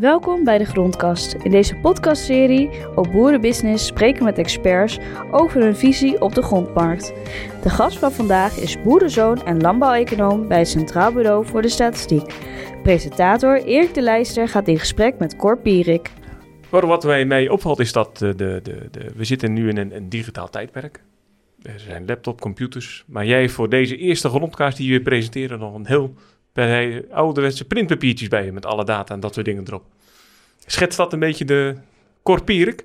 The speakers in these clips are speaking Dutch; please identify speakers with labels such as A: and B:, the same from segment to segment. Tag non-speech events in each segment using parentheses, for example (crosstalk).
A: Welkom bij de Grondkast. In deze podcastserie op Boerenbusiness spreken we met experts over hun visie op de grondmarkt. De gast van vandaag is boerenzoon en landbouweconoom bij het Centraal Bureau voor de Statistiek. Presentator Erik de Lijster gaat in gesprek met Cor Pierik.
B: Wat mij mee opvalt is dat de, de, de, de, we zitten nu in een, digitaal tijdperk. Er zijn laptop, computers. Maar jij voor deze eerste grondkaart die je presenteert nog een heel bij ouderwetse printpapiertjes bij je met alle data en dat soort dingen erop. Schetst dat een beetje de Korpierik,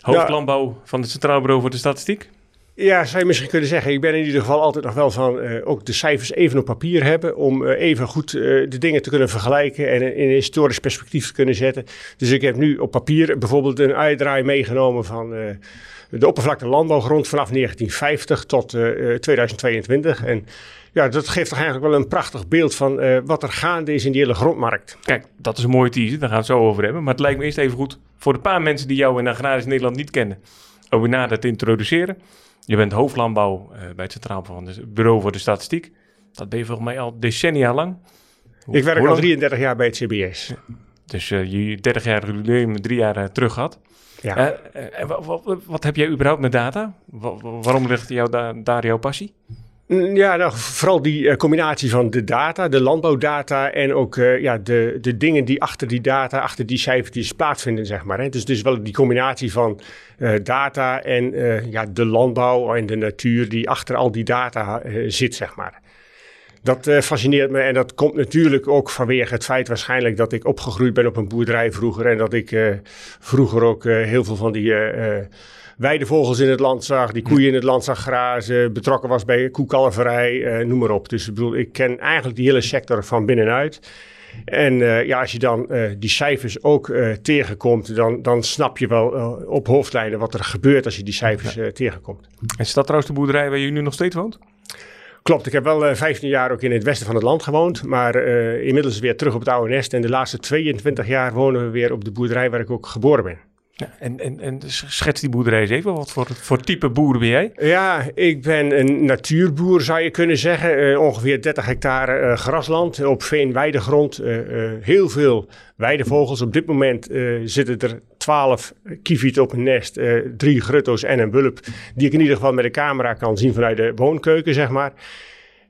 B: hoofdlandbouw van het Centraal Bureau voor de Statistiek?
C: Ja, zou je misschien kunnen zeggen. Ik ben in ieder geval altijd nog wel van uh, ook de cijfers even op papier hebben. Om uh, even goed uh, de dingen te kunnen vergelijken en in een historisch perspectief te kunnen zetten. Dus ik heb nu op papier bijvoorbeeld een uitdraai meegenomen van de oppervlakte landbouwgrond vanaf 1950 tot 2022. En ja, dat geeft toch eigenlijk wel een prachtig beeld van uh, wat er gaande is in die hele grondmarkt.
B: Kijk, dat is een mooie teaser, daar gaan we het zo over hebben. Maar het lijkt me eerst even goed voor de paar mensen die jou in agrarisch Nederland niet kennen, om je nader te introduceren. Je bent hoofdlandbouw uh, bij het Centraal van het Bureau voor de Statistiek. Dat ben je volgens mij al decennia lang.
C: Hoe, Ik werk al 33 jaar bij het CBS.
B: Dus uh, je 30 jaar jubileum drie jaar terug had. Ja. Wat, wat, heb jij überhaupt met data? waarom ligt jou da daar jouw passie?
C: Mm, ja, nou, vooral die uh, combinatie van de data, de landbouwdata en ook uh, ja, de, de dingen die achter die data, achter die cijfertjes plaatsvinden, zeg maar. Hè. Dus, dus wel die combinatie van uh, data en ja, de landbouw en de natuur die achter al die data zit, zeg maar. Dat fascineert me en dat komt natuurlijk ook vanwege het feit waarschijnlijk dat ik opgegroeid ben op een boerderij vroeger en dat ik vroeger ook heel veel van die weidevogels in het land zag, die koeien in het land zag grazen, betrokken was bij koekalverij, uh, noem maar op. Dus ik bedoel, ik ken eigenlijk die hele sector van binnenuit. En uh, ja, als je dan uh, die cijfers ook uh, tegenkomt, dan, dan snap je wel op hoofdlijnen wat er gebeurt als je die cijfers tegenkomt.
B: En is dat trouwens de boerderij waar je nu nog steeds woont?
C: Klopt, ik heb wel 15 jaar ook in het westen van het land gewoond, maar inmiddels weer terug op het oude nest. En de laatste 22 jaar wonen we weer op de boerderij waar ik ook geboren ben.
B: En, en, en schets die boerderij eens even. Wat voor, voor type boer ben jij?
C: Ja, ik ben een natuurboer zou je kunnen zeggen. Uh, ongeveer 30 hectare uh, grasland op veen-weidegrond. Uh, heel veel weidevogels. Op dit moment zitten er 12 kievieten op een nest. drie grutto's en een wulp. Die ik in ieder geval met de camera kan zien vanuit de woonkeuken, zeg maar.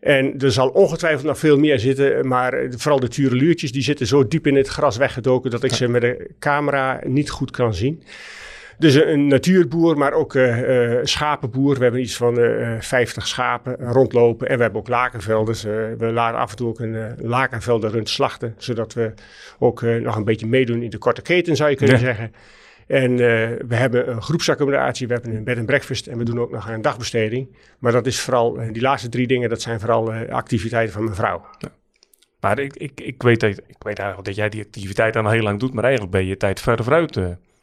C: En er zal ongetwijfeld nog veel meer zitten, maar vooral de tureluurtjes die zitten zo diep in het gras weggedoken dat ik ze met de camera niet goed kan zien. Dus een natuurboer, maar ook uh, uh, schapenboer. We hebben iets van uh, 50 schapen rondlopen. En we hebben ook lakenvelden. Dus, we laten af en toe ook een lakenvelden rund slachten. Zodat we ook nog een beetje meedoen in de korte keten, zou je kunnen ja. zeggen. En uh, we hebben een groepsaccommodatie, we hebben een bed and breakfast en we doen ook nog een dagbesteding. Maar dat is vooral, uh, die laatste drie dingen, dat zijn vooral uh, activiteiten van mijn vrouw. Ja.
B: Maar ik, ik, ik, weet dat, ik weet eigenlijk dat jij die activiteit al heel lang doet, maar eigenlijk ben je tijd verder vooruit.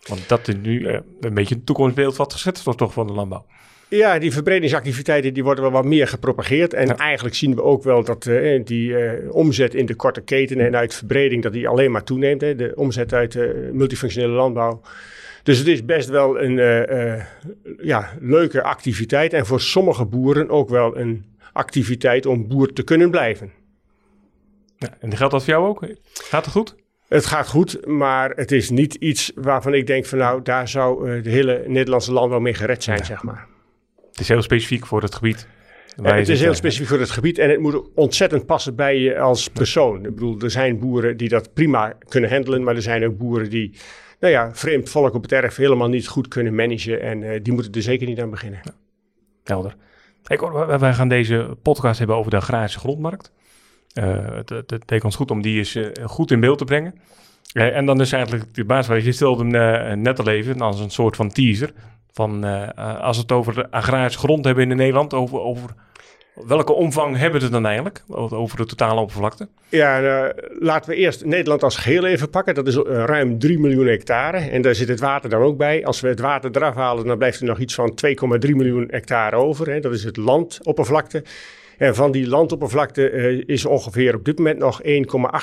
B: want dat is nu een beetje een toekomstbeeld wat gezet wordt toch van de landbouw.
C: Ja, die verbredingsactiviteiten die worden wel wat meer gepropageerd. En ja. eigenlijk zien we ook wel dat uh, die uh, omzet in de korte keten en uit verbreding, dat die alleen maar toeneemt. Hè. De omzet uit uh, multifunctionele landbouw. Dus het is best wel een ja, leuke activiteit. En voor sommige boeren ook wel een activiteit om boer te kunnen blijven.
B: Ja, en geldt dat voor jou ook? Gaat het goed?
C: Het gaat goed, maar het is niet iets waarvan ik denk van nou, daar zou de hele Nederlandse landbouw mee gered zijn, ja. zeg maar.
B: Het is heel specifiek voor het gebied.
C: Het is heel specifiek voor het gebied en het moet ontzettend passen bij je als persoon. Ik bedoel, er zijn boeren die dat prima kunnen handelen, maar er zijn ook boeren die, nou ja, vreemd volk op het erf helemaal niet goed kunnen managen en uh, die moeten er zeker niet aan beginnen. Ja.
B: Helder. Wij gaan deze podcast hebben over de agrarische grondmarkt. Uh, het, het, het ons goed om die eens uh, goed in beeld te brengen. En dan is eigenlijk de basis, je stelde hem net al even als een soort van teaser. Van, als we het over de agrarische grond hebben in Nederland, over, over welke omvang hebben we dan eigenlijk? Over de totale oppervlakte?
C: Ja, uh, laten we eerst Nederland als geheel even pakken. Dat is uh, ruim 3 miljoen hectare. En daar zit het water dan ook bij. Als we het water eraf halen, dan blijft er nog iets van 2,3 miljoen hectare over. Hè. Dat is het landoppervlakte. En van die landoppervlakte uh, is ongeveer op dit moment nog 1,8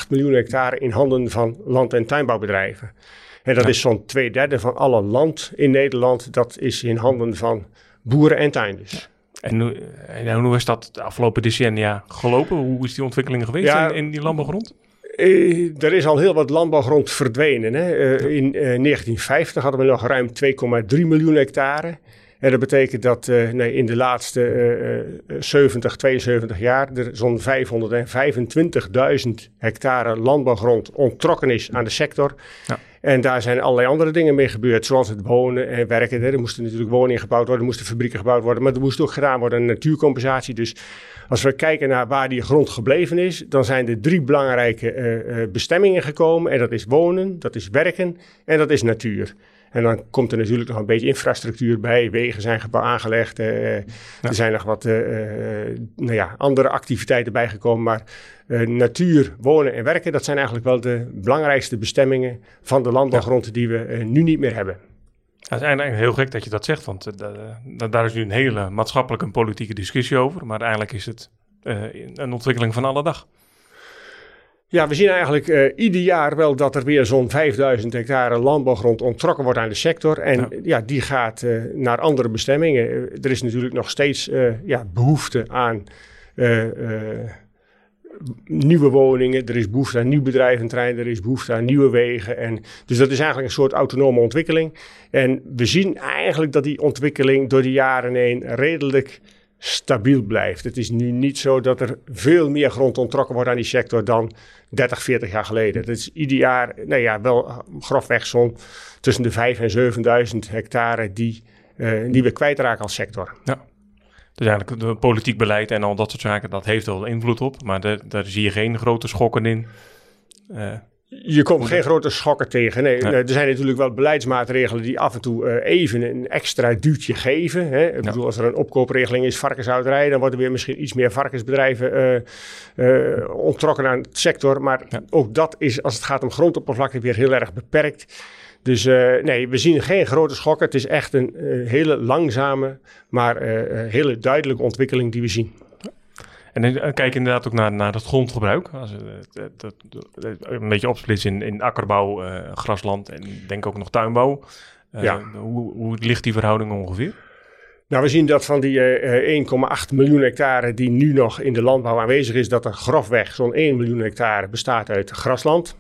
C: miljoen hectare in handen van land- en tuinbouwbedrijven. En dat ja. is zo'n twee derde van alle land in Nederland. Dat is in handen van boeren en tuinders.
B: En, hoe, en hoe is dat de afgelopen decennia gelopen? Hoe is die ontwikkeling geweest ja, in, in, die landbouwgrond?
C: Uh, er is al heel wat landbouwgrond verdwenen. Hè? Uh, in 1950 hadden we nog ruim 2,3 miljoen hectare. En dat betekent dat uh, nee, in de laatste uh, 70, 72 jaar er zo'n 525.000 hectare landbouwgrond onttrokken is aan de sector. Ja. En daar zijn allerlei andere dingen mee gebeurd, zoals het wonen en werken. Er moesten natuurlijk woningen gebouwd worden, er moesten fabrieken gebouwd worden, maar er moest ook gedaan worden een natuurcompensatie. Dus als we kijken naar waar die grond gebleven is, dan zijn er drie belangrijke uh, bestemmingen gekomen. En dat is wonen, dat is werken en dat is natuur. En dan komt er natuurlijk nog een beetje infrastructuur bij. Wegen zijn aangelegd. Uh, Er zijn nog wat uh, nou ja, andere activiteiten bijgekomen. Maar natuur, wonen en werken, dat zijn eigenlijk wel de belangrijkste bestemmingen van de landbouwgrond die we nu niet meer hebben.
B: Het is eigenlijk heel gek dat je dat zegt, want daar is nu een hele maatschappelijke en politieke discussie over. Maar eigenlijk is het een ontwikkeling van alle dag.
C: Ja, we zien eigenlijk uh, ieder jaar wel dat er weer zo'n 5000 hectare landbouwgrond onttrokken wordt aan de sector. En ja, die gaat uh, naar andere bestemmingen. Uh, er is natuurlijk nog steeds ja, behoefte aan nieuwe woningen. Er is behoefte aan nieuw bedrijventerrein. Er is behoefte aan nieuwe wegen. En, dus dat is eigenlijk een soort autonome ontwikkeling. En we zien eigenlijk dat die ontwikkeling door de jaren heen redelijk stabiel blijft. Het is nu niet zo dat er veel meer grond onttrokken wordt aan die sector dan 30, 40 jaar geleden. Het is ieder jaar, nou ja, wel grofweg zo'n tussen de 5 en 7000 hectare die, uh, die we kwijtraken als sector.
B: Ja. Dus eigenlijk het politiek beleid en al dat soort zaken, dat heeft wel invloed op. Maar daar zie je geen grote schokken in.
C: Je komt geen grote schokken tegen. Nee, er zijn natuurlijk wel beleidsmaatregelen die af en toe uh, even een extra duwtje geven. Hè. Ik bedoel, als er een opkoopregeling is varkenshouderij, dan worden weer misschien iets meer varkensbedrijven uh, uh, onttrokken aan het sector. Maar ook dat is, als het gaat om grondoppervlakte, weer heel erg beperkt. Dus nee, we zien geen grote schokken. Het is echt een hele langzame, maar hele duidelijke ontwikkeling die we zien.
B: En dan eh, kijk inderdaad ook naar, naar het grondgebruik. Als het, het, een beetje opsplitsen in, in akkerbouw, uh, grasland en denk ook nog tuinbouw. Uh, ja. hoe, hoe ligt die verhouding ongeveer?
C: Nou, we zien dat van die uh, 1,8 miljoen hectare die nu nog in de landbouw aanwezig is, dat er grofweg zo'n 1 miljoen hectare bestaat uit grasland.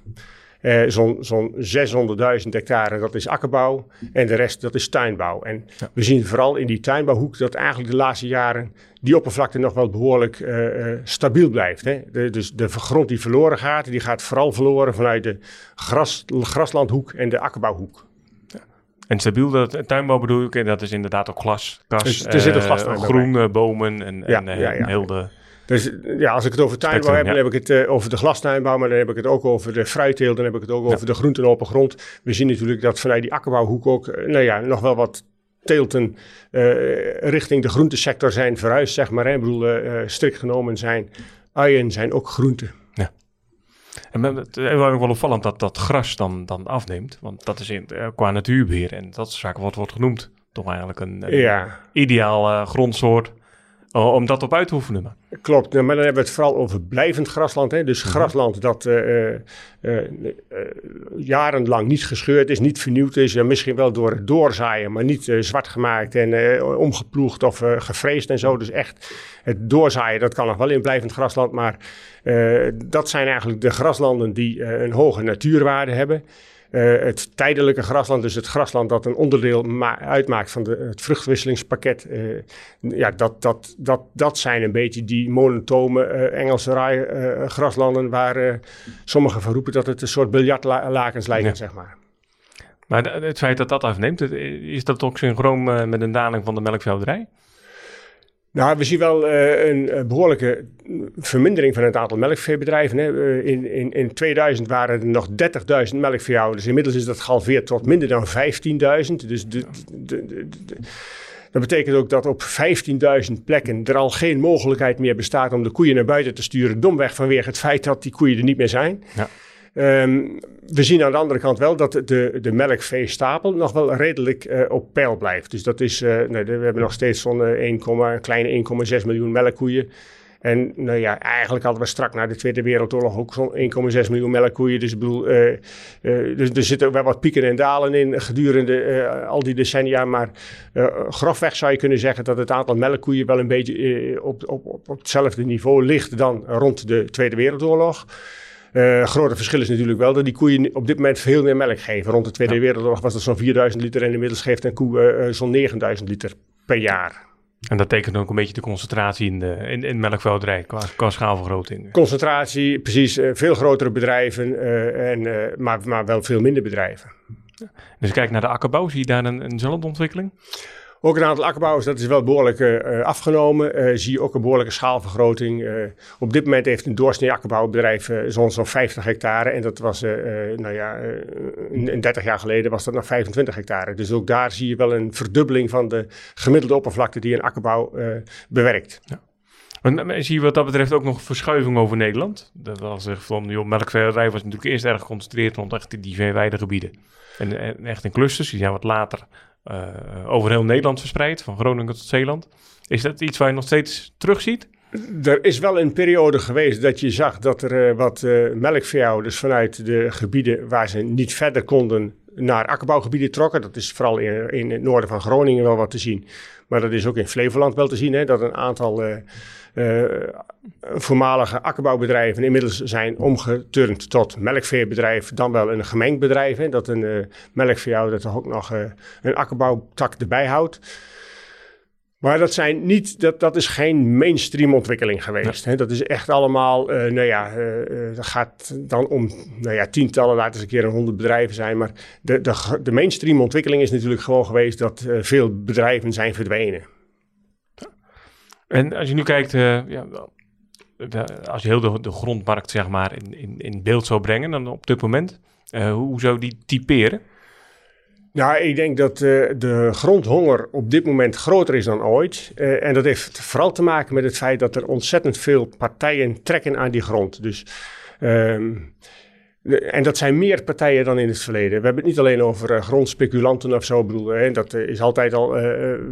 C: Uh, Zo'n zo 600.000 hectare, dat is akkerbouw. En de rest, dat is tuinbouw. En ja. we zien vooral in die tuinbouwhoek dat eigenlijk de laatste jaren die oppervlakte nog wel behoorlijk uh, uh, stabiel blijft. Hè? De, dus de grond die verloren gaat, die gaat vooral verloren vanuit de gras, graslandhoek en de akkerbouwhoek.
B: En stabiel, dat tuinbouw bedoel ik, en dat is inderdaad ook glas, kas, dus, er zit een groene bomen en, ja, en ja, heel de...
C: Dus ja, als ik het over tuinbouw heb, dan heb ik het uh, over de glastuinbouw, maar dan heb ik het ook over de fruitteelt, dan heb ik het ook over de groenten op grond. We zien natuurlijk dat vanuit die akkerbouwhoek ook, nou ja, nog wel wat teelten uh, richting de groentesector zijn verhuisd, zeg maar. Hè. Ik bedoel, strikt genomen zijn uien zijn ook groenten. Ja.
B: En het is wel opvallend dat dat gras dan, dan afneemt, want dat is in, qua natuurbeheer en dat soort zaken wat wordt genoemd toch eigenlijk een, een ja. ideaal grondsoort om dat op uit te oefenen.
C: Klopt, maar dan hebben we het vooral over blijvend grasland. Hè? Dus mhm. grasland dat uh, uh, uh, jarenlang niet gescheurd is, niet vernieuwd is. misschien wel door het doorzaaien, maar niet zwart gemaakt en omgeploegd of gevreesd en zo. Dus echt het doorzaaien, dat kan nog wel in blijvend grasland. Maar dat zijn eigenlijk de graslanden die een hoge natuurwaarde hebben. Uh, het tijdelijke grasland, dus het grasland dat een onderdeel uitmaakt van de, het vruchtwisselingspakket. Uh, ja, dat, dat, dat, dat zijn een beetje die monotome uh, Engelse raai, graslanden waar sommigen van roepen dat het een soort biljartlakens lijken, ja. zeg maar.
B: Maar het feit dat dat afneemt, is dat ook synchroon met een daling van de melkveehouderij?
C: Nou, we zien wel uh, een behoorlijke vermindering van het aantal melkveebedrijven. Hè. Uh, in, in, in 2000 waren er nog 30.000 melkveehouders. Inmiddels is dat gehalveerd tot minder dan 15.000. Dus de, dat betekent ook dat op 15.000 plekken er al geen mogelijkheid meer bestaat om de koeien naar buiten te sturen. Domweg vanwege het feit dat die koeien er niet meer zijn. Ja. Um, we zien aan de andere kant wel dat de, de melkveestapel nog wel redelijk uh, op peil blijft. Dus dat is, nee, we hebben nog steeds zo'n uh, kleine 1,6 miljoen melkkoeien. En nou ja, eigenlijk hadden we strak na de Tweede Wereldoorlog ook zo'n 1,6 miljoen melkkoeien. Dus ik bedoel, dus er zitten wel wat pieken en dalen in gedurende al die decennia. Maar grofweg zou je kunnen zeggen dat het aantal melkkoeien wel een beetje op, op, op hetzelfde niveau ligt dan rond de Tweede Wereldoorlog. Uh, grote verschil is natuurlijk wel dat die koeien op dit moment veel meer melk geven. Rond de Tweede Wereldoorlog was dat zo'n 4000 liter en inmiddels geeft een koe zo'n 9000 liter per jaar.
B: En dat tekent ook een beetje de concentratie in, de, in, in melkveehouderij qua, qua schaalvergroting.
C: Concentratie, precies. veel grotere bedrijven, en, maar, maar wel veel minder bedrijven.
B: Dus kijk naar de akkerbouw, zie je daar een, eenzelfde ontwikkeling?
C: Ook een aantal akkerbouwers, dat is wel behoorlijk uh, afgenomen. Uh, zie je ook een behoorlijke schaalvergroting. Op dit moment heeft een doorsnee akkerbouwbedrijf zo'n zo'n 50 hectare. En dat was, nou ja, een 30 jaar geleden was dat nog 25 hectare. Dus ook daar zie je wel een verdubbeling van de gemiddelde oppervlakte die een akkerbouw bewerkt. Ja.
B: En zie je wat dat betreft ook nog verschuiving over Nederland? Dat was echt van, joh, melkveehouderij was natuurlijk eerst erg geconcentreerd rond echt die weidegebieden. En, en echt in clusters, die zijn wat later over heel Nederland verspreid, van Groningen tot Zeeland. Is dat iets waar je nog steeds terugziet?
C: Er is wel een periode geweest dat je zag dat er uh, wat uh, melkveehouders vanuit de gebieden waar ze niet verder konden naar akkerbouwgebieden trokken. Dat is vooral in, in het noorden van Groningen wel wat te zien. Maar dat is ook in Flevoland wel te zien. Hè, dat een aantal uh, voormalige akkerbouwbedrijven inmiddels zijn omgeturnd tot melkveebedrijf, dan wel een gemengd bedrijf. Hè, dat een uh, melkveehouder toch ook nog een akkerbouwtak erbij houdt. Maar dat, zijn niet, dat, dat is geen mainstream ontwikkeling geweest. Hè. Dat is echt allemaal, uh, nou ja, dat gaat dan om nou ja, tientallen, laten eens een keer een honderd bedrijven zijn. Maar de, de, de mainstream ontwikkeling is natuurlijk gewoon geweest dat veel bedrijven zijn verdwenen.
B: En als je nu kijkt, ja, als je heel de, de, grondmarkt zeg maar in, in, in beeld zou brengen dan op dit moment, hoe zou die typeren?
C: Nou, ik denk dat uh, de grondhonger op dit moment groter is dan ooit. en dat heeft vooral te maken met het feit dat er ontzettend veel partijen trekken aan die grond. Dus ehm, en dat zijn meer partijen dan in het verleden. We hebben het niet alleen over uh, grondspeculanten of zo. Bedoel, hè, dat eh, is altijd al uh,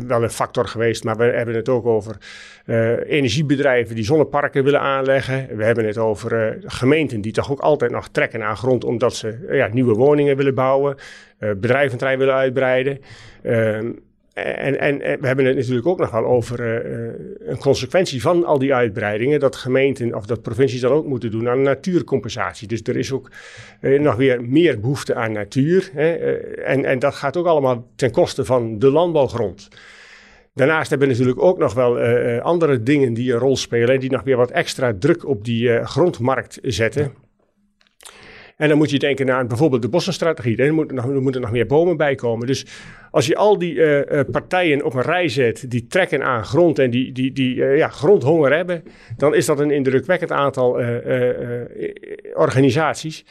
C: wel een factor geweest. Maar we hebben het ook over energiebedrijven die zonneparken willen aanleggen. We hebben het over gemeenten die toch ook altijd nog trekken aan grond omdat ze ja, nieuwe woningen willen bouwen. bedrijventerrein willen uitbreiden. En, en, we hebben het natuurlijk ook nog wel over uh, een consequentie van al die uitbreidingen, dat gemeenten of dat provincies dan ook moeten doen aan natuurcompensatie. Dus er is ook uh, nog weer meer behoefte aan natuur. Hè, en, en dat gaat ook allemaal ten koste van de landbouwgrond. Daarnaast hebben we natuurlijk ook nog wel andere dingen die een rol spelen en die nog weer wat extra druk op die grondmarkt zetten. En dan moet je denken aan bijvoorbeeld de bossenstrategie. Er moeten nog, er moeten nog meer bomen bij komen. Dus als je al die uh, partijen op een rij zet die trekken aan grond en die, die, die uh, ja, grondhonger hebben, dan is dat een indrukwekkend aantal organisaties.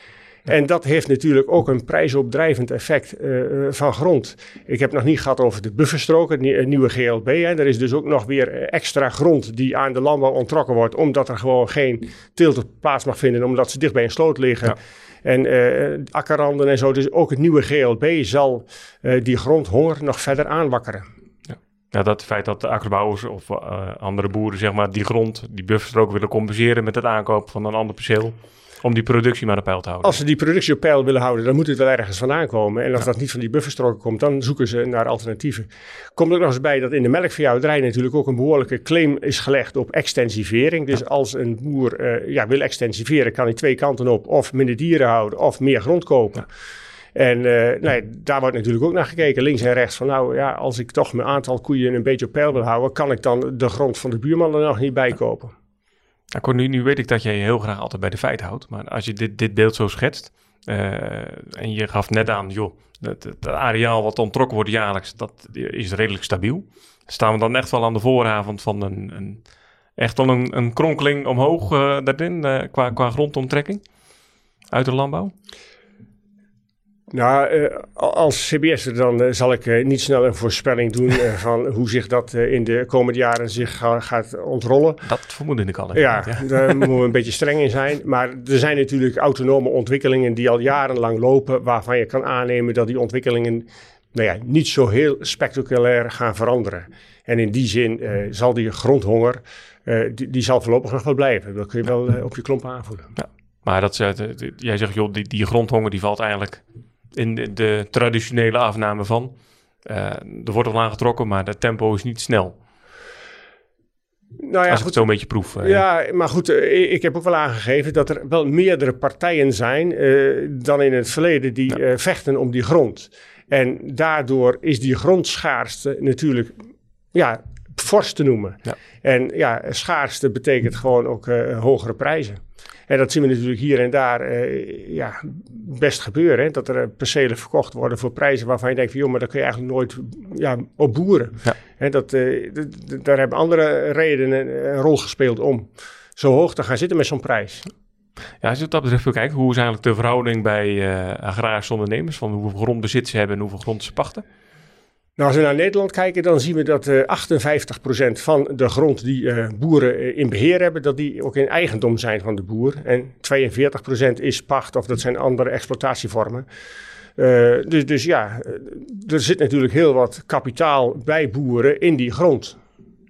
C: En dat heeft natuurlijk ook een prijsopdrijvend effect uh, van grond. Ik heb nog niet gehad over de bufferstrook, het nieuwe GLB. Hè. Er is dus ook nog weer extra grond die aan de landbouw ontrokken wordt, omdat er gewoon geen teelt plaats mag vinden, omdat ze dicht bij een sloot liggen. Ja. En uh, akkerranden en zo. Dus ook het nieuwe GLB zal uh, die grondhonger nog verder aanwakkeren.
B: Ja. dat feit dat de akkerbouwers of uh, andere boeren zeg maar, die grond, die bufferstrook willen compenseren met het aankoop van een ander perceel om die productie maar op peil te houden.
C: Als ze die productie op peil willen houden, dan moet het wel ergens vandaan komen. En als dat niet van die bufferstroken komt, dan zoeken ze naar alternatieven. Komt er nog eens bij dat in de melkveehouderij natuurlijk ook een behoorlijke claim is gelegd op extensivering. Dus als een boer uh, ja, wil extensiveren, kan hij twee kanten op. Of minder dieren houden, of meer grond kopen. En uh, nee, daar wordt natuurlijk ook naar gekeken, links en rechts. Van nou ja, als ik toch mijn aantal koeien een beetje op peil wil houden, kan ik dan de grond van de buurman er nog niet bij kopen.
B: Nou, nu, weet ik dat jij je heel graag altijd bij de feiten houdt. Maar als je dit, dit beeld zo schetst. Uh, en je gaf net aan, joh, het, het, areaal wat ontrokken wordt jaarlijks, dat is redelijk stabiel. Staan we dan echt wel aan de vooravond van een, een echt wel een, een kronkeling omhoog uh, daarin uh, qua, qua grondomtrekking uit de landbouw?
C: Nou, uh, als CBS dan uh, zal ik uh, niet snel een voorspelling doen (laughs) van hoe zich dat in de komende jaren zich gaat ontrollen.
B: Dat vermoedde ik al.
C: Ja, ja, (laughs) daar moeten we een beetje streng in zijn. Maar er zijn natuurlijk autonome ontwikkelingen die al jarenlang lopen, waarvan je kan aannemen dat die ontwikkelingen nou ja, niet zo heel spectaculair gaan veranderen. En in die zin zal die grondhonger, die, die, zal voorlopig nog wel blijven. Dat kun je wel op je klomp aanvoelen. Ja.
B: Maar dat, jij zegt, joh, die, die grondhonger die valt eigenlijk in de, traditionele afname van. Uh, er wordt al aangetrokken, maar het tempo is niet snel. Nou ja, Als ik het zo een beetje proef.
C: ja, maar goed, ik heb ook wel aangegeven dat er wel meerdere partijen zijn dan in het verleden die vechten om die grond. En daardoor is die grondschaarste natuurlijk ja, fors te noemen. Ja. En ja, schaarste betekent gewoon ook hogere prijzen. En dat zien we natuurlijk hier en daar uh, ja, best gebeuren. Hè? Dat er eh, percelen verkocht worden voor prijzen waarvan je denkt van... joh, maar dat kun je eigenlijk nooit ja, op boeren. Ja. En dat, uh, daar hebben andere redenen een rol gespeeld om zo hoog te gaan zitten met zo'n prijs.
B: Ja, als je dat betreft wil kijken, hoe is eigenlijk de verhouding bij uh, agrarische ondernemers? Van hoeveel grondbezit ze hebben en hoeveel grond ze pachten?
C: Nou, als we naar Nederland kijken, dan zien we dat uh, eh, 58% van de grond die uh, boeren uh, in beheer hebben, dat die ook in eigendom zijn van de boer. En 42% is pacht of dat zijn andere exploitatievormen. dus, dus ja, er zit natuurlijk heel wat kapitaal bij boeren in die grond.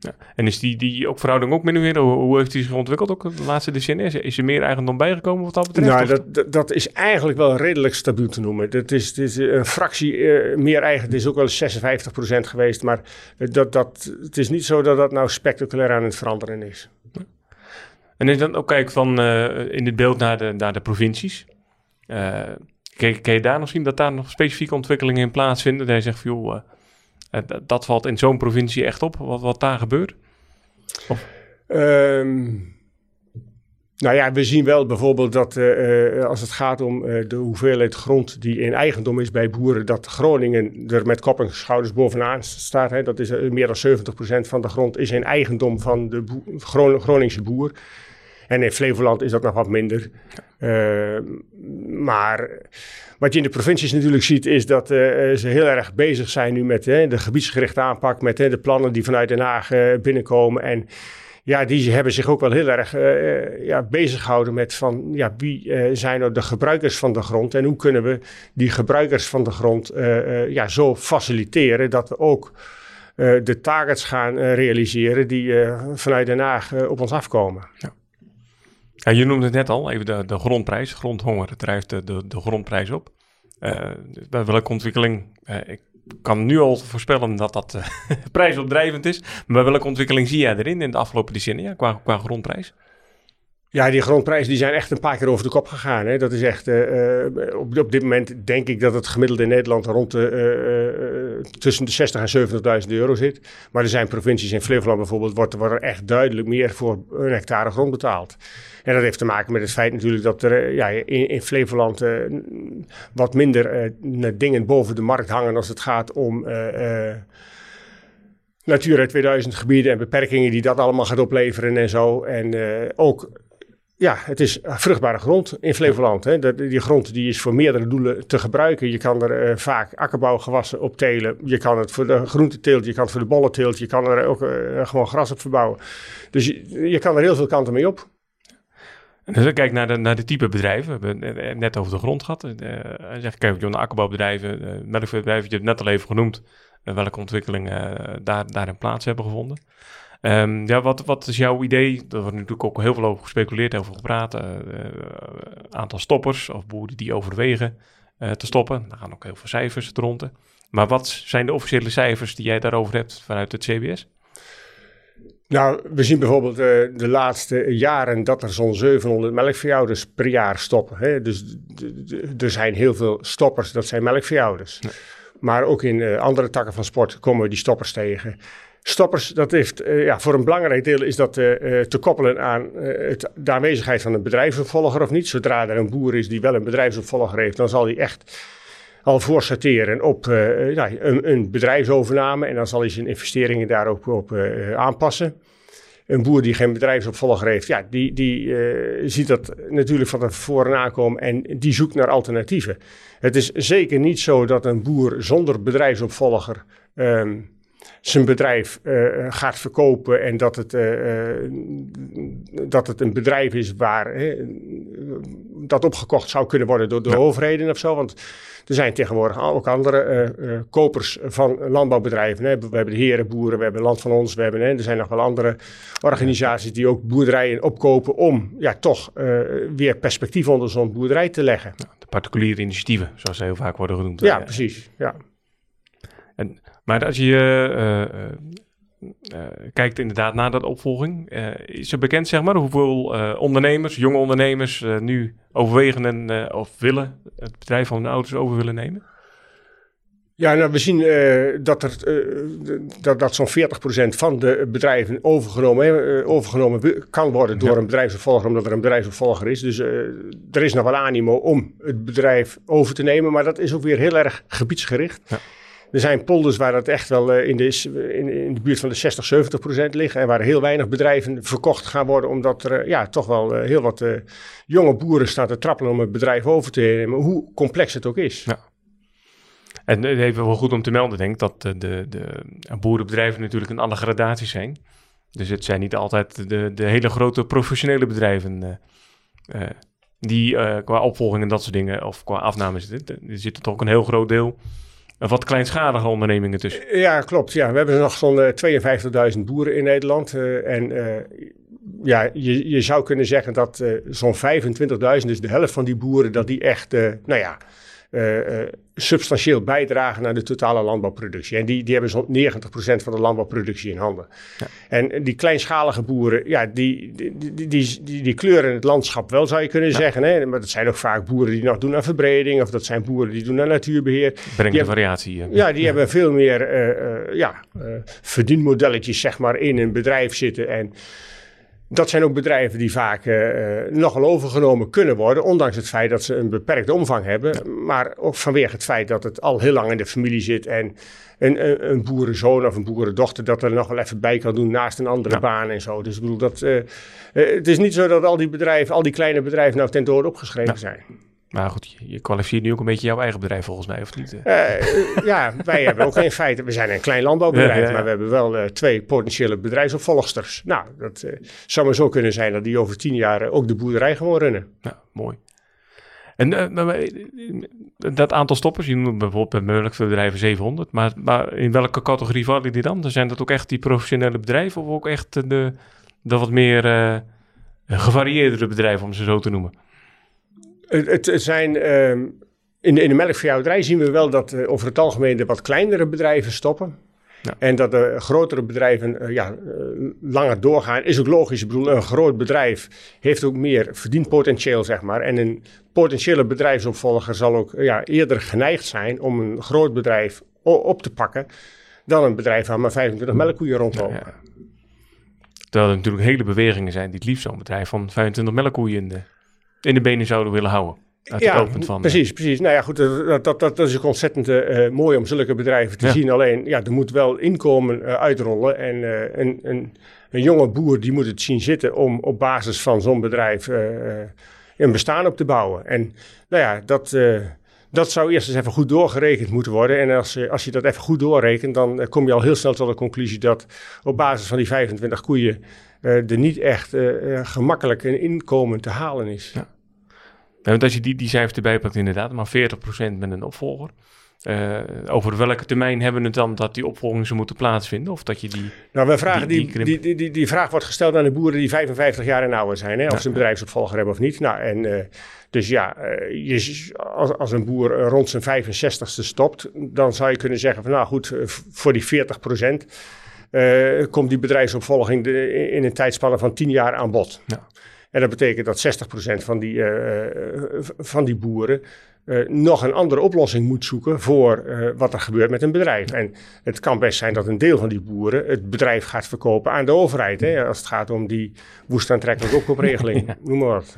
B: Ja. En is die, die ook verhouding ook min of meer, hoe heeft die zich ontwikkeld ook de laatste decennia? Is er meer eigendom bijgekomen wat dat betreft?
C: Nou, dat, dat, is eigenlijk wel redelijk stabiel te noemen. Dat is, is een fractie uh, meer eigen, het is ook wel 56% geweest, maar dat, dat, het is niet zo dat dat nou spectaculair aan het veranderen is.
B: En is dan ook kijk van uh, in het beeld naar de, naar de provincies. Uh, kan, je daar nog zien dat daar nog specifieke ontwikkelingen in plaatsvinden? Dat je zegt van joh, dat valt in zo'n provincie echt op, wat, wat daar gebeurt?
C: Um, nou ja, we zien wel bijvoorbeeld dat uh, als het gaat om uh, de hoeveelheid grond die in eigendom is bij boeren, dat Groningen er met kop en schouders bovenaan staat. Hè. Dat is meer dan 70% van de grond is in eigendom van de Gron Groningse boer. En in Flevoland is dat nog wat minder. Uh, maar wat je in de provincies natuurlijk ziet, is dat uh, ze heel erg bezig zijn nu met uh, de gebiedsgerichte aanpak, met de plannen die vanuit Den Haag binnenkomen. En ja, die hebben zich ook wel heel erg ja, bezig gehouden met van ja, wie zijn nou de gebruikers van de grond en hoe kunnen we die gebruikers van de grond ja, zo faciliteren dat we ook de targets gaan realiseren die vanuit Den Haag op ons afkomen. Ja.
B: Ja, je noemde het net al, even de, de grondprijs. Grondhonger drijft de, de, de grondprijs op. Uh, bij welke ontwikkeling, uh, ik kan nu al voorspellen dat dat uh, (laughs) prijsopdrijvend is. Maar bij welke ontwikkeling zie jij erin in de afgelopen decennia qua, qua grondprijs?
C: Ja, die grondprijzen die zijn echt een paar keer over de kop gegaan. Hè. Dat is echt, uh, op, op dit moment denk ik dat het gemiddelde in Nederland rond de, uh, tussen de 60 en 70.000 euro zit. Maar er zijn provincies in Flevoland bijvoorbeeld, wordt, er echt duidelijk meer voor een hectare grond betaald. En dat heeft te maken met het feit natuurlijk dat er ja, in, Flevoland wat minder dingen boven de markt hangen als het gaat om... Natura 2000 gebieden en beperkingen die dat allemaal gaat opleveren en zo. En ook ja, het is vruchtbare grond in Flevoland. Hè. die grond die is voor meerdere doelen te gebruiken. Je kan er uh, vaak akkerbouwgewassen op telen. Je kan het voor de groenteteelt, je kan het voor de bollenteelt. Je kan er ook uh, gewoon gras op verbouwen. Dus je, je, kan er heel veel kanten mee op.
B: En als je kijkt naar de, naar de type bedrijven, we hebben het net over de grond gehad. Uh, zeg, kijk naar akkerbouwbedrijven, uh, melkveebedrijven, je hebt het net al even genoemd. welke ontwikkelingen daar, daarin plaats hebben gevonden. Um, ja, wat, wat is jouw idee? Er wordt natuurlijk ook heel veel over gespeculeerd, over gepraat. Uh, aantal stoppers of boeren die overwegen uh, te stoppen. Daar gaan ook heel veel cijfers rond. Maar wat zijn de officiële cijfers die jij daarover hebt vanuit het CBS?
C: Nou, we zien bijvoorbeeld uh, de laatste jaren dat er zo'n 700 melkveehouders per jaar stoppen. Hè? Dus er zijn heel veel stoppers, dat zijn melkveehouders. Maar ook in andere takken van sport komen we die stoppers tegen. Stoppers, dat heeft uh, ja, voor een belangrijk deel is dat uh, te koppelen aan het, de aanwezigheid van een bedrijfsopvolger of niet. Zodra er een boer is die wel een bedrijfsopvolger heeft, dan zal hij echt al voorsorteren op ja, een, een, bedrijfsovername en dan zal hij zijn investeringen daar ook op aanpassen. Een boer die geen bedrijfsopvolger heeft, ja, die, die ziet dat natuurlijk van tevoren aankomen en die zoekt naar alternatieven. Het is zeker niet zo dat een boer zonder bedrijfsopvolger um, zijn bedrijf uh, gaat verkopen en dat het, uh, dat het een bedrijf is waar dat opgekocht zou kunnen worden door de ja. overheden of zo. Want er zijn tegenwoordig ook andere uh, kopers van landbouwbedrijven. Hè. We hebben de herenboeren, we hebben Land van Ons, we hebben, hè, er zijn nog wel andere organisaties die ook boerderijen opkopen om ja, toch weer perspectief onder zo'n boerderij te leggen.
B: de particuliere initiatieven, zoals ze heel vaak worden genoemd.
C: Ja, precies. Ja.
B: En maar als je uh, kijkt inderdaad naar dat opvolging. is er bekend, zeg maar, hoeveel ondernemers, jonge ondernemers, nu overwegen en, of willen het bedrijf van hun ouders over willen nemen?
C: Ja, nou, we zien uh, dat, er, uh, dat, dat zo'n 40% van de bedrijven overgenomen, uh, overgenomen kan worden door een bedrijfsopvolger, omdat er een bedrijfsopvolger is. Dus er is nog wel animo om het bedrijf over te nemen, maar dat is ook weer heel erg gebiedsgericht. Ja. Er zijn polders waar dat echt wel in de, in, in, de buurt van de 60, 70 procent liggen. En waar heel weinig bedrijven verkocht gaan worden. Omdat er ja, toch wel heel wat jonge boeren staan te trappelen om het bedrijf over te nemen. Hoe complex het ook is.
B: Ja. En even wel goed om te melden, denk ik, dat de, de, de boerenbedrijven natuurlijk een alle gradaties zijn. Dus het zijn niet altijd de, de hele grote professionele bedrijven die qua opvolging en dat soort dingen, of qua afname zitten. Er zit toch ook een heel groot deel wat kleinschalige ondernemingen tussen.
C: Ja, klopt. Ja. We hebben nog zo'n 52.000 boeren in Nederland. en ja, je, je zou kunnen zeggen dat zo'n 25.000, dus de helft van die boeren, dat die echt, nou ja substantieel bijdragen naar de totale landbouwproductie. En die, die hebben zo'n 90% van de landbouwproductie in handen. Ja. En die kleinschalige boeren, ja, die, die, die, die, die, kleuren het landschap wel, zou je kunnen zeggen. Hè? Maar dat zijn ook vaak boeren die nog doen aan verbreding, of dat zijn boeren die doen aan natuurbeheer.
B: Brengt de variatie.
C: Ja, die hebben veel meer uh, ja, verdienmodelletjes, zeg maar, in een bedrijf zitten. En dat zijn ook bedrijven die vaak uh, nogal overgenomen kunnen worden, ondanks het feit dat ze een beperkte omvang hebben. Maar ook vanwege het feit dat het al heel lang in de familie zit en een, een, een boerenzoon of een boerendochter dat er nog wel even bij kan doen naast een andere baan en zo. Dus ik bedoel, dat, uh, het is niet zo dat al die bedrijven, al die kleine bedrijven nou ten dode opgeschreven zijn.
B: Maar goed, je kwalificeert nu ook een beetje jouw eigen bedrijf volgens mij, of niet?
C: Uh, ja, wij (laughs) hebben ook geen feiten. We zijn een klein landbouwbedrijf, maar we hebben wel uh, twee potentiële bedrijfsopvolgsters. Nou, dat uh, zou maar zo kunnen zijn dat die over tien jaar ook de boerderij gewoon runnen.
B: Ja, mooi. En dat aantal stoppers, je noemt bijvoorbeeld bij bedrijven 700, maar, maar in welke categorie vallen die dan? Zijn dat ook echt die professionele bedrijven of ook echt de, de wat meer gevarieerdere bedrijven, om ze zo te noemen?
C: Het, het zijn, ehm, in, de, in de melkveehouderij zien we wel dat uh, over het algemeen de wat kleinere bedrijven stoppen. Ja. En dat de grotere bedrijven uh, ja, uh, langer doorgaan, is ook logisch. Ik bedoel, een groot bedrijf heeft ook meer verdienpotentieel, zeg maar. En een potentiële bedrijfsopvolger zal ook ja, eerder geneigd zijn om een groot bedrijf op te pakken dan een bedrijf waar maar 25 melkkoeien rondlopen. Ja,
B: Terwijl er natuurlijk hele bewegingen zijn die het liefst zo'n bedrijf van 25 melkkoeien in de in de benen zouden willen houden.
C: ja, van, precies, eh, precies. Nou ja, goed, dat, dat, dat is ook ontzettend uh, mooi om zulke bedrijven te zien. Alleen, ja, er moet wel inkomen uh, uitrollen. En een, een, een, jonge boer die moet het zien zitten om op basis van zo'n bedrijf een bestaan op te bouwen. En nou ja, dat, dat zou eerst eens even goed doorgerekend moeten worden. En als, als je dat even goed doorrekent, dan kom je al heel snel tot de conclusie dat op basis van die 25 koeien er niet echt gemakkelijk een inkomen te halen is. Ja.
B: Ja, want als je die, die cijfers erbij pakt, inderdaad, maar 40% met een opvolger. Uh, over welke termijn hebben we het dan dat die opvolging zou moeten plaatsvinden? Of dat je die.
C: Nou, we vragen die, die, die, die, die, vraag wordt gesteld aan de boeren die 55 jaar en ouder zijn, hè, of ze een bedrijfsopvolger hebben of niet. Nou, en uh, dus ja, uh, je, als, als een boer rond zijn 65ste stopt, dan zou je kunnen zeggen van nou goed, voor die 40 komt die bedrijfsopvolging de, in een tijdspanne van 10 jaar aan bod. Ja. En dat betekent dat 60% van die, uh, van die boeren uh, nog een andere oplossing moet zoeken voor uh, wat er gebeurt met een bedrijf. En het kan best zijn dat een deel van die boeren het bedrijf gaat verkopen aan de overheid. Hè, als het gaat om die woestaantrekkelijke (laughs) opkoopregeling. ja. Noem maar wat.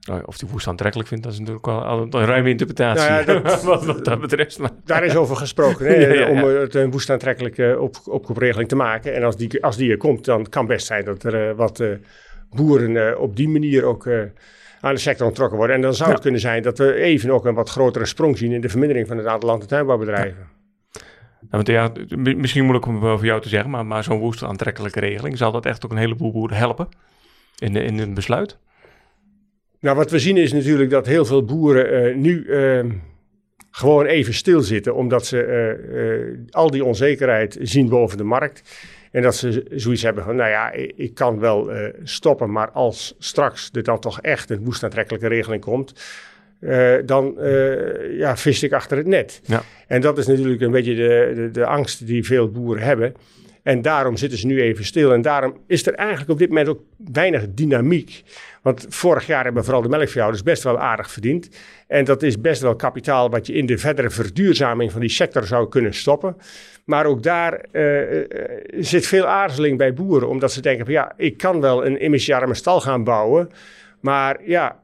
B: Nou of die woest aantrekkelijk vindt, dat is natuurlijk wel een ruime interpretatie. Nou ja, dat, (laughs) wat, wat, dat betreft. Maar.
C: Daar is over gesproken, hè, (laughs) ja, ja, om het een woestaantrekkelijke op, opkoopregeling te maken. En als die, als die er komt, dan kan best zijn dat er wat boeren uh, op die manier ook aan de sector ontrokken worden. En dan zou het kunnen zijn dat we even ook een wat grotere sprong zien in de vermindering van het aantal land- en tuinbouwbedrijven.
B: Ja. ja, misschien moeilijk om voor jou te zeggen, maar, maar zo'n woeste aantrekkelijke regeling, zal dat echt ook een heleboel boeren helpen in, in een besluit?
C: Nou, wat we zien is natuurlijk dat heel veel boeren uh, nu ehm, gewoon even stilzitten, omdat ze al die onzekerheid zien boven de markt. En dat ze zoiets hebben van, nou ja, ik kan wel uh, stoppen, maar als straks er dan toch echt een woestaantrekkelijke regeling komt, uh, dan uh, ja, vis ik achter het net. Ja. En dat is natuurlijk een beetje de, de, de, angst die veel boeren hebben. En daarom zitten ze nu even stil. En daarom is er eigenlijk op dit moment ook weinig dynamiek. Want vorig jaar hebben vooral de melkveehouders best wel aardig verdiend. En dat is best wel kapitaal wat je in de verdere verduurzaming van die sector zou kunnen stoppen. Maar ook daar uh, zit veel aarzeling bij boeren. Omdat ze denken van ja, ik kan wel een emissiearme stal gaan bouwen. Maar ja,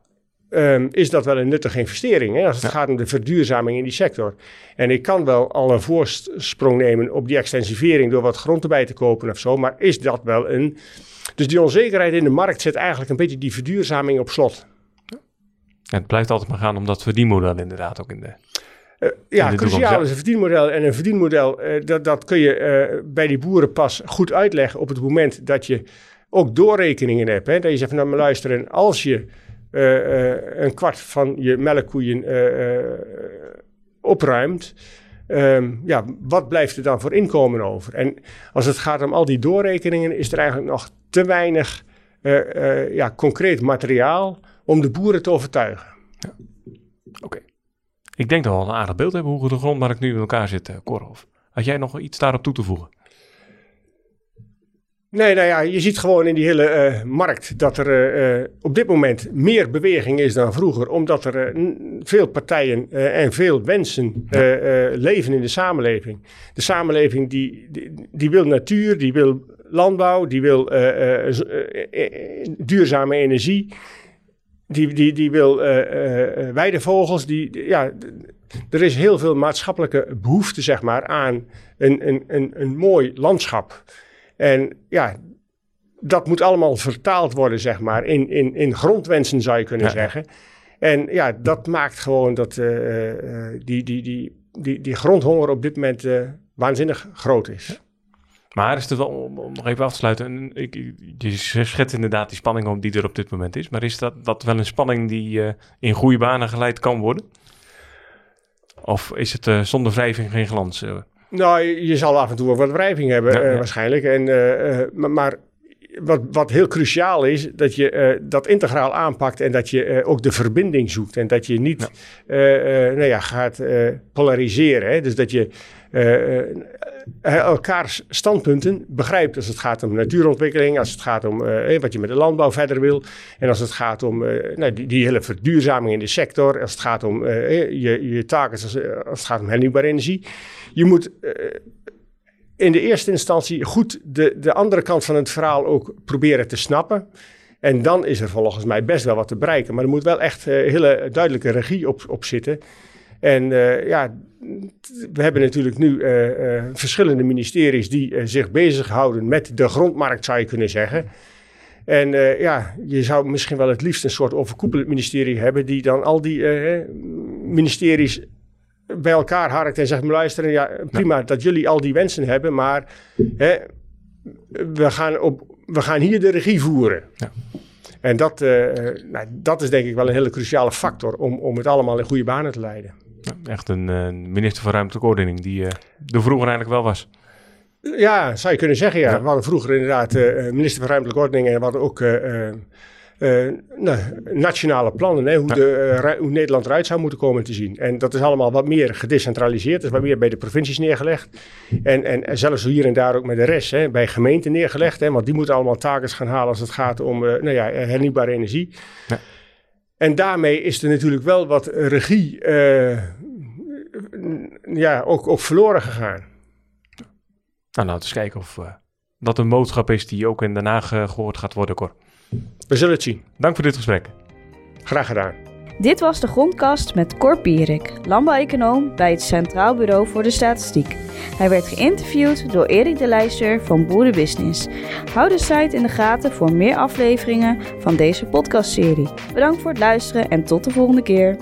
C: um, is dat wel een nuttige investering hè, als het gaat om de verduurzaming in die sector. En ik kan wel al een voorsprong nemen op die extensivering door wat grond erbij te kopen of zo, maar is dat wel een... Dus die onzekerheid in de markt zet eigenlijk een beetje die verduurzaming op slot.
B: Ja, het blijft altijd maar gaan om dat verdienmodel inderdaad ook in de...
C: Uh, ja, cruciaal is een verdienmodel. En een verdienmodel, uh, dat, dat kun je uh, bij die boeren pas goed uitleggen op het moment dat je ook doorrekeningen hebt. Hè? Dat je zegt van, nou maar luisteren, als je een kwart van je melkkoeien uh, opruimt. Um, ja, wat blijft er dan voor inkomen over? En als het gaat om al die doorrekeningen, is er eigenlijk nog te weinig ja, concreet materiaal om de boeren te overtuigen. Ja.
B: Oké. Ik denk dat we al een aardig beeld hebben hoe de grondmarkt nu in elkaar zit, Korhof. Had jij nog iets daarop toe te voegen?
C: Nee, nou ja, je ziet gewoon in die hele uh, markt dat er uh, op dit moment meer beweging is dan vroeger. Omdat er uh, veel partijen en veel wensen leven in de samenleving. De samenleving die, die, die, wil natuur, die wil landbouw, die wil duurzame energie. Die, die, die wil weidevogels. Die, ja, er is heel veel maatschappelijke behoefte zeg maar, aan een, een, een, een mooi landschap. En ja, dat moet allemaal vertaald worden, zeg maar, in, in, in grondwensen zou je kunnen zeggen. En ja, dat maakt gewoon dat uh, die, die, die, die, die grondhonger op dit moment uh, waanzinnig groot is.
B: Maar is het wel, om, om, nog even af te sluiten, ik, je schetst inderdaad die spanning op die er op dit moment is. Maar is dat, dat wel een spanning die uh, in goede banen geleid kan worden? Of is het uh, zonder wrijving geen glans?
C: Nou, je, zal af en toe wat wrijving hebben ja, ja. waarschijnlijk. En, maar, maar wat, wat heel cruciaal is, dat je uh, dat integraal aanpakt en dat je uh, ook de verbinding zoekt. En dat je niet ja. Uh, nou ja, gaat polariseren. Hè? Dus dat je elkaars standpunten begrijpt als het gaat om natuurontwikkeling, als het gaat om wat je met de landbouw verder wil. En als het gaat om nou, die, hele verduurzaming in de sector, als het gaat om je, je taken, als, als, het gaat om hernieuwbare energie. Je moet in de eerste instantie goed de, de andere kant van het verhaal ook proberen te snappen. En dan is er volgens mij best wel wat te bereiken. Maar er moet wel echt hele duidelijke regie op, op zitten. En uh, ja, we hebben natuurlijk nu uh, verschillende ministeries die zich bezighouden met de grondmarkt, zou je kunnen zeggen. En ja, je zou misschien wel het liefst een soort overkoepelend ministerie hebben, die dan al die ministeries bij elkaar harkt en zegt: luisteren, ja, prima dat jullie al die wensen hebben, maar hè, we, gaan op, we gaan hier de regie voeren. Ja. En dat, uh, nou, dat is denk ik wel een hele cruciale factor om, om het allemaal in goede banen te leiden.
B: Echt een uh, minister van ruimtelijke ordening die uh, er vroeger eigenlijk wel was.
C: Ja, zou je kunnen zeggen, ja. ja. We hadden vroeger inderdaad minister van ruimtelijke ordening en we hadden ook uh, nou, nationale plannen, hè, hoe, de, uh, hoe, Nederland eruit zou moeten komen te zien. En dat is allemaal wat meer gedecentraliseerd, dat is wat meer bij de provincies neergelegd. En, en, zelfs hier en daar ook met de rest, hè, bij gemeenten neergelegd. Hè, want die moeten allemaal taken gaan halen als het gaat om uh, nou ja, hernieuwbare energie. Ja. En daarmee is er natuurlijk wel wat regie ja, ook, ook verloren gegaan.
B: Nou, laten we eens kijken of dat een boodschap is die ook in Den Haag gehoord gaat worden, Cor.
C: We zullen het zien.
B: Dank voor dit gesprek.
C: Graag gedaan.
A: Dit was de Grondkast met Cor Pierik, landbouweconoom bij het Centraal Bureau voor de Statistiek. Hij werd geïnterviewd door Erik de Leijster van Boerenbusiness. Hou de site in de gaten voor meer afleveringen van deze podcastserie. Bedankt voor het luisteren en tot de volgende keer.